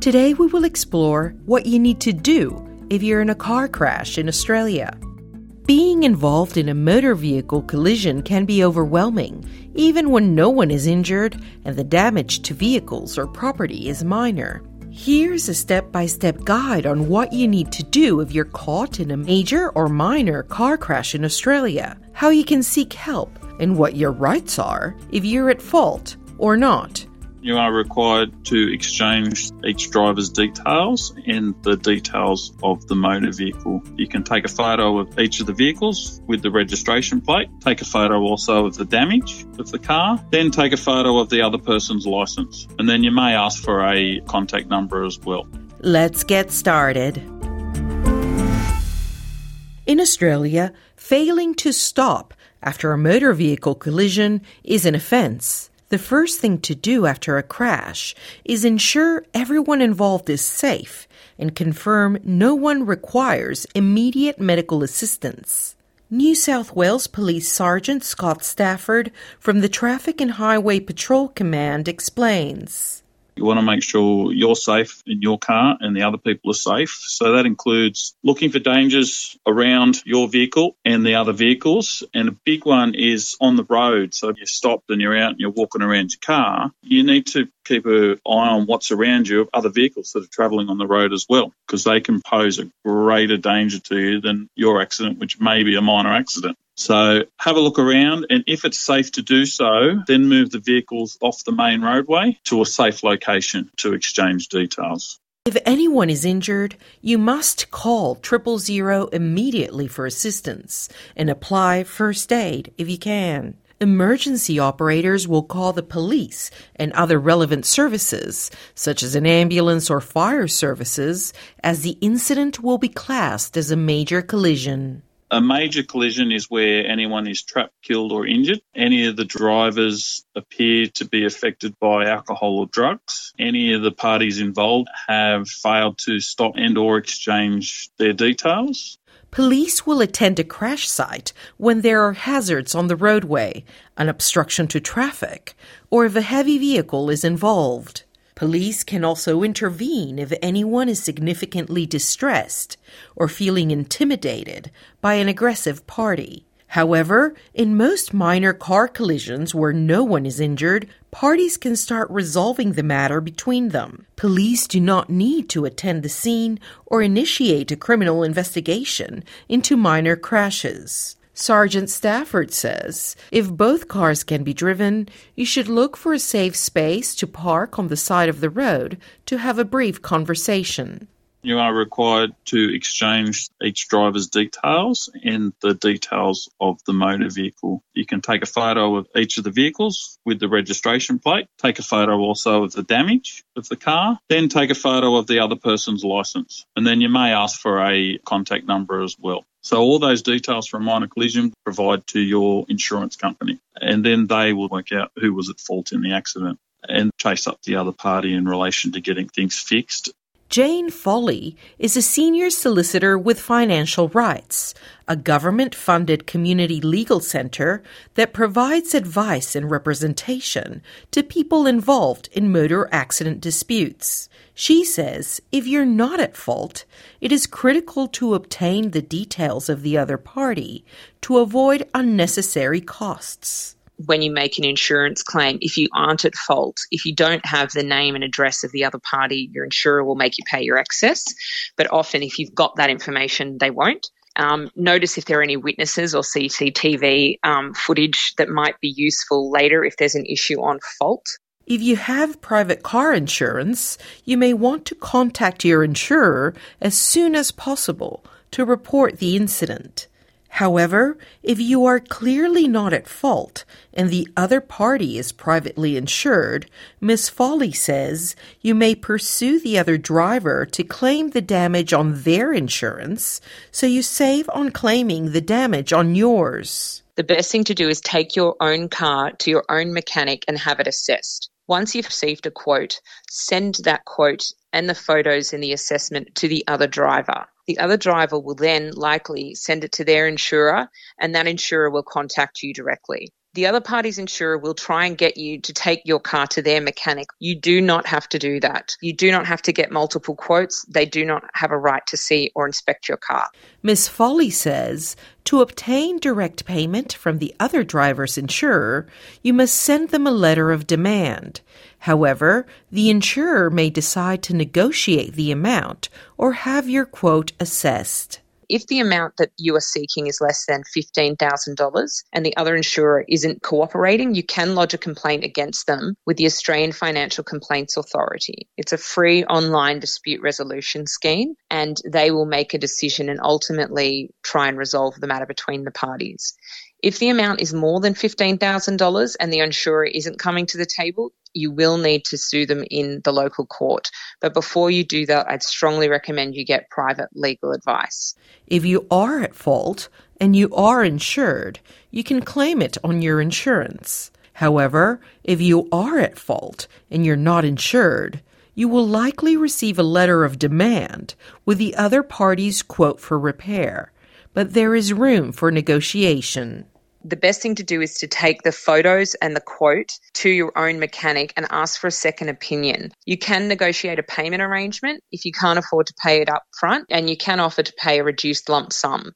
Today, we will explore what you need to do if you're in a car crash in Australia. Being involved in a motor vehicle collision can be overwhelming, even when no one is injured and the damage to vehicles or property is minor. Here's a step by step guide on what you need to do if you're caught in a major or minor car crash in Australia, how you can seek help, and what your rights are if you're at fault or not. You are required to exchange each driver's details and the details of the motor vehicle. You can take a photo of each of the vehicles with the registration plate, take a photo also of the damage of the car, then take a photo of the other person's license. And then you may ask for a contact number as well. Let's get started. In Australia, failing to stop after a motor vehicle collision is an offence. The first thing to do after a crash is ensure everyone involved is safe and confirm no one requires immediate medical assistance. New South Wales Police Sergeant Scott Stafford from the Traffic and Highway Patrol Command explains. You want to make sure you're safe in your car and the other people are safe. So that includes looking for dangers around your vehicle and the other vehicles. And a big one is on the road. So if you're stopped and you're out and you're walking around your car, you need to keep an eye on what's around you of other vehicles that are travelling on the road as well, because they can pose a greater danger to you than your accident, which may be a minor accident. So have a look around, and if it's safe to do so, then move the vehicles off the main roadway to a safe location to exchange details. If anyone is injured, you must call triple zero immediately for assistance and apply first aid if you can. Emergency operators will call the police and other relevant services, such as an ambulance or fire services, as the incident will be classed as a major collision. A major collision is where anyone is trapped, killed, or injured. Any of the drivers appear to be affected by alcohol or drugs. Any of the parties involved have failed to stop and or exchange their details. Police will attend a crash site when there are hazards on the roadway, an obstruction to traffic, or if a heavy vehicle is involved. Police can also intervene if anyone is significantly distressed or feeling intimidated by an aggressive party. However, in most minor car collisions where no one is injured, parties can start resolving the matter between them. Police do not need to attend the scene or initiate a criminal investigation into minor crashes. Sergeant Stafford says if both cars can be driven, you should look for a safe space to park on the side of the road to have a brief conversation. You are required to exchange each driver's details and the details of the motor vehicle. You can take a photo of each of the vehicles with the registration plate, take a photo also of the damage of the car, then take a photo of the other person's license. And then you may ask for a contact number as well. So all those details from minor collision provide to your insurance company and then they will work out who was at fault in the accident and chase up the other party in relation to getting things fixed. Jane Foley is a senior solicitor with Financial Rights, a government funded community legal center that provides advice and representation to people involved in motor accident disputes. She says if you're not at fault, it is critical to obtain the details of the other party to avoid unnecessary costs when you make an insurance claim, if you aren't at fault, if you don't have the name and address of the other party, your insurer will make you pay your excess. But often, if you've got that information, they won't. Um, notice if there are any witnesses or CCTV um, footage that might be useful later if there's an issue on fault. If you have private car insurance, you may want to contact your insurer as soon as possible to report the incident. However, if you are clearly not at fault and the other party is privately insured, Ms. Foley says you may pursue the other driver to claim the damage on their insurance so you save on claiming the damage on yours. The best thing to do is take your own car to your own mechanic and have it assessed. Once you've received a quote, send that quote and the photos in the assessment to the other driver. The other driver will then likely send it to their insurer, and that insurer will contact you directly. The other party's insurer will try and get you to take your car to their mechanic. You do not have to do that. You do not have to get multiple quotes. They do not have a right to see or inspect your car. Ms. Foley says to obtain direct payment from the other driver's insurer, you must send them a letter of demand. However, the insurer may decide to negotiate the amount or have your quote assessed. If the amount that you are seeking is less than $15,000 and the other insurer isn't cooperating, you can lodge a complaint against them with the Australian Financial Complaints Authority. It's a free online dispute resolution scheme and they will make a decision and ultimately try and resolve the matter between the parties. If the amount is more than $15,000 and the insurer isn't coming to the table, you will need to sue them in the local court. But before you do that, I'd strongly recommend you get private legal advice. If you are at fault and you are insured, you can claim it on your insurance. However, if you are at fault and you're not insured, you will likely receive a letter of demand with the other party's quote for repair, but there is room for negotiation the best thing to do is to take the photos and the quote to your own mechanic and ask for a second opinion. You can negotiate a payment arrangement if you can't afford to pay it up front, and you can offer to pay a reduced lump sum.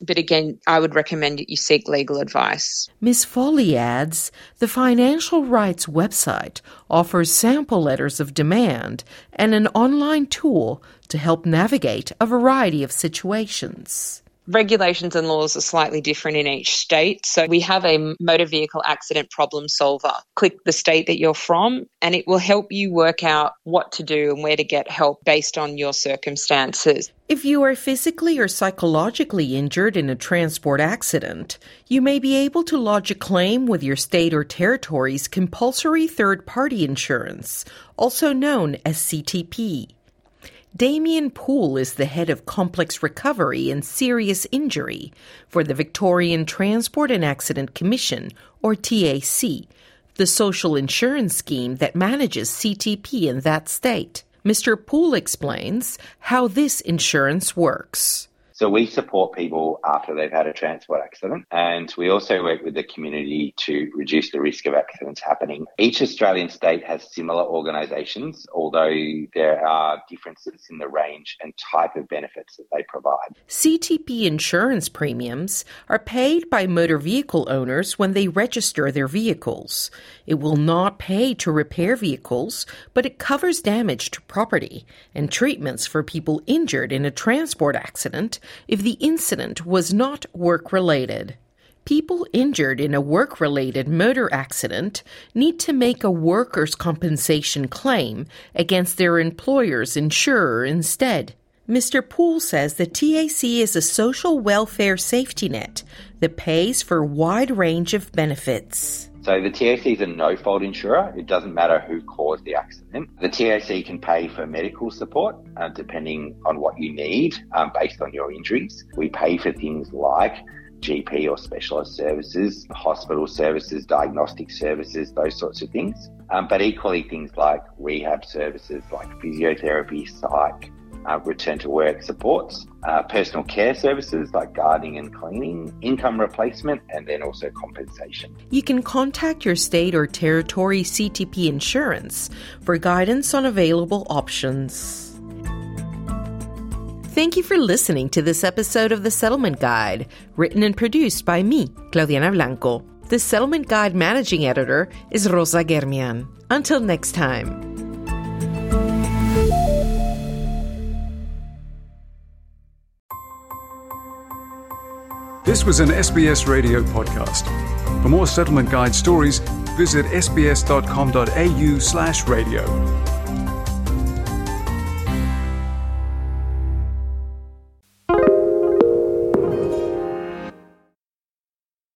But again, I would recommend that you seek legal advice. Ms. Foley adds the Financial Rights website offers sample letters of demand and an online tool to help navigate a variety of situations regulations and laws are slightly different in each state. So we have a motor vehicle accident problem solver. Click the state that you're from and it will help you work out what to do and where to get help based on your circumstances. If you are physically or psychologically injured in a transport accident, you may be able to lodge a claim with your state or territory's compulsory third party insurance, also known as CTP. Damien Poole is the head of complex recovery and serious injury for the Victorian Transport and Accident Commission, or TAC, the social insurance scheme that manages CTP in that state. Mr. Poole explains how this insurance works. So we support people after they've had a transport accident and we also work with the community to reduce the risk of accidents happening. Each Australian state has similar organisations, although there are differences in the range and type of benefits that they provide. CTP insurance premiums are paid by motor vehicle owners when they register their vehicles. It will not pay to repair vehicles, but it covers damage to property and treatments for people injured in a transport accident if the incident was not work related. People injured in a work related motor accident need to make a workers' compensation claim against their employer's insurer instead. Mr. Poole says the TAC is a social welfare safety net that pays for a wide range of benefits. So the TAC is a no fault insurer. It doesn't matter who caused the accident. The TAC can pay for medical support uh, depending on what you need um, based on your injuries. We pay for things like GP or specialist services, hospital services, diagnostic services, those sorts of things. Um, but equally, things like rehab services, like physiotherapy, psych, uh, return to work supports, uh, personal care services like gardening and cleaning, income replacement, and then also compensation. You can contact your state or territory CTP insurance for guidance on available options. Thank you for listening to this episode of The Settlement Guide, written and produced by me, Claudianna Blanco. The Settlement Guide managing editor is Rosa Germian. Until next time. This was an SBS radio podcast. For more settlement guide stories, visit sbs.com.au/radio.